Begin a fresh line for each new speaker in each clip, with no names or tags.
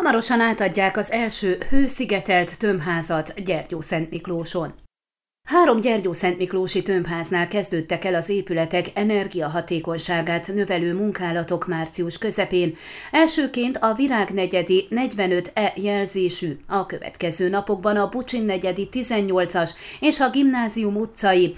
Hamarosan átadják az első hőszigetelt tömbházat Gyergyó Szent Miklóson. Három Gyergyó Szent Miklósi tömbháznál kezdődtek el az épületek energiahatékonyságát növelő munkálatok március közepén. Elsőként a Virág negyedi 45E jelzésű, a következő napokban a Bucsin negyedi 18-as és a Gimnázium utcai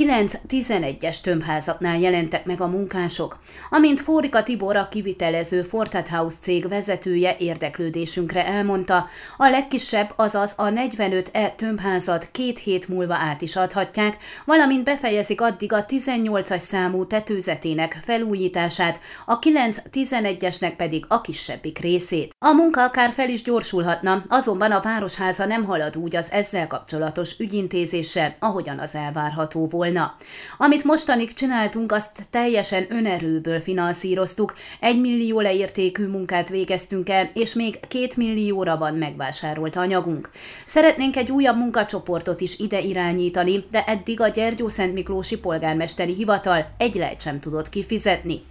9-11-es tömbházaknál jelentek meg a munkások. Amint Fórika Tibor, a kivitelező Fortat House cég vezetője érdeklődésünkre elmondta, a legkisebb, azaz a 45E tömbházat két hét múlva át is adhatják, valamint befejezik addig a 18-as számú tetőzetének felújítását, a 9-11-esnek pedig a kisebbik részét. A munka akár fel is gyorsulhatna, azonban a Városháza nem halad úgy az ezzel kapcsolatos ügyintézéssel, ahogyan az elvárható volt volna. Amit mostanig csináltunk, azt teljesen önerőből finanszíroztuk, egy millió leértékű munkát végeztünk el, és még két millióra van megvásárolt anyagunk. Szeretnénk egy újabb munkacsoportot is ide irányítani, de eddig a Gyergyó Szent Miklósi polgármesteri hivatal egy lejt sem tudott kifizetni.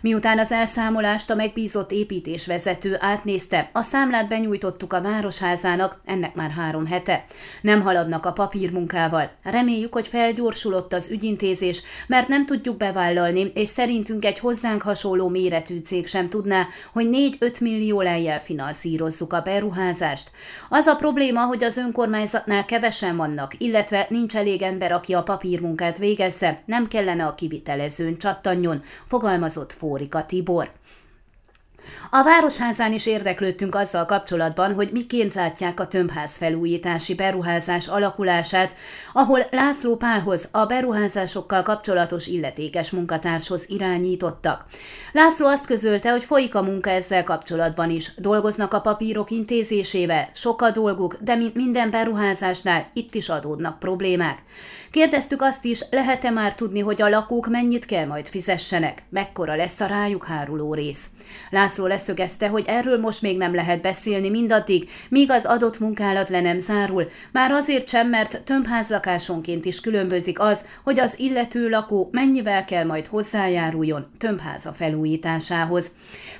Miután az elszámolást a megbízott építésvezető átnézte, a számlát benyújtottuk a Városházának, ennek már három hete. Nem haladnak a papírmunkával. Reméljük, hogy felgyorsulott az ügyintézés, mert nem tudjuk bevállalni, és szerintünk egy hozzánk hasonló méretű cég sem tudná, hogy 4-5 millió lejjel finanszírozzuk a beruházást. Az a probléma, hogy az önkormányzatnál kevesen vannak, illetve nincs elég ember, aki a papírmunkát végezze, nem kellene a kivitelezőn csattanjon, fogalmazott Fórika Tibor. A Városházán is érdeklődtünk azzal kapcsolatban, hogy miként látják a tömbház felújítási beruházás alakulását, ahol László Pálhoz a beruházásokkal kapcsolatos illetékes munkatárshoz irányítottak. László azt közölte, hogy folyik a munka ezzel kapcsolatban is. Dolgoznak a papírok intézésével, sok a dolguk, de mint minden beruházásnál itt is adódnak problémák. Kérdeztük azt is, lehet-e már tudni, hogy a lakók mennyit kell majd fizessenek, mekkora lesz a rájuk háruló rész. László leszögezte, hogy erről most még nem lehet beszélni mindaddig, míg az adott munkálat le nem zárul, már azért sem, mert tömbházlakásonként is különbözik az, hogy az illető lakó mennyivel kell majd hozzájáruljon tömbháza felújításához.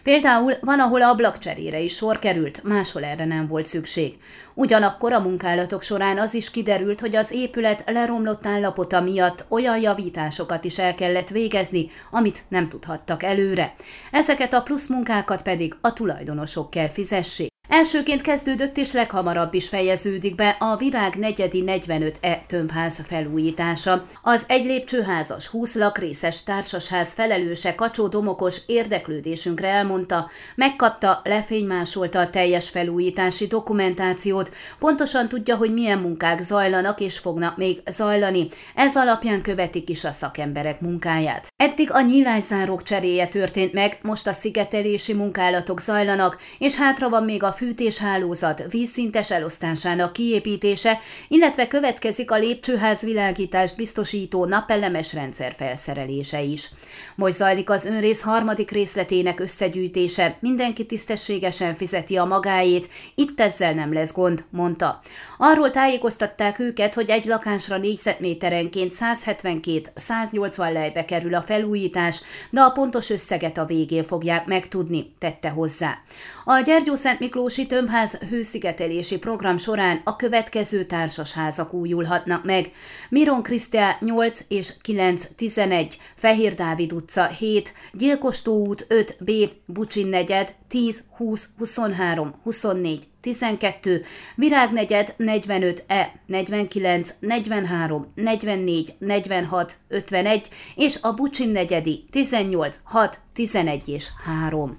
Például van, ahol ablakcserére is sor került, máshol erre nem volt szükség. Ugyanakkor a munkálatok során az is kiderült, hogy az épület leromlott állapota miatt olyan javításokat is el kellett végezni, amit nem tudhattak előre. Ezeket a plusz munkákat pedig a tulajdonosok kell fizessék. Elsőként kezdődött és leghamarabb is fejeződik be a Virág negyedi 45E tömbház felújítása. Az egy lépcsőházas, 20 lakrészes társasház felelőse Kacsó Domokos érdeklődésünkre elmondta, megkapta, lefénymásolta a teljes felújítási dokumentációt, pontosan tudja, hogy milyen munkák zajlanak és fognak még zajlani. Ez alapján követik is a szakemberek munkáját. Eddig a nyílászárók cseréje történt meg, most a szigetelési munkálatok zajlanak, és hátra van még a fűtéshálózat vízszintes elosztásának kiépítése, illetve következik a lépcsőház világítást biztosító napelemes rendszer felszerelése is. Most zajlik az önrész harmadik részletének összegyűjtése, mindenki tisztességesen fizeti a magáét, itt ezzel nem lesz gond, mondta. Arról tájékoztatták őket, hogy egy lakásra négyzetméterenként 172-180 lejbe kerül a felújítás, de a pontos összeget a végén fogják megtudni, tette hozzá. A Gyergyó Szent Miklós Miklósi Tömbház hőszigetelési program során a következő társasházak újulhatnak meg. Miron Krisztia 8 és 9 11, Fehér Dávid utca 7, Gyilkostó út 5B, Bucsin negyed 10 20 23 24 12, Virágnegyed 45E 49 43 44 46 51 és a Bucsin negyedi 18 6 11 és 3.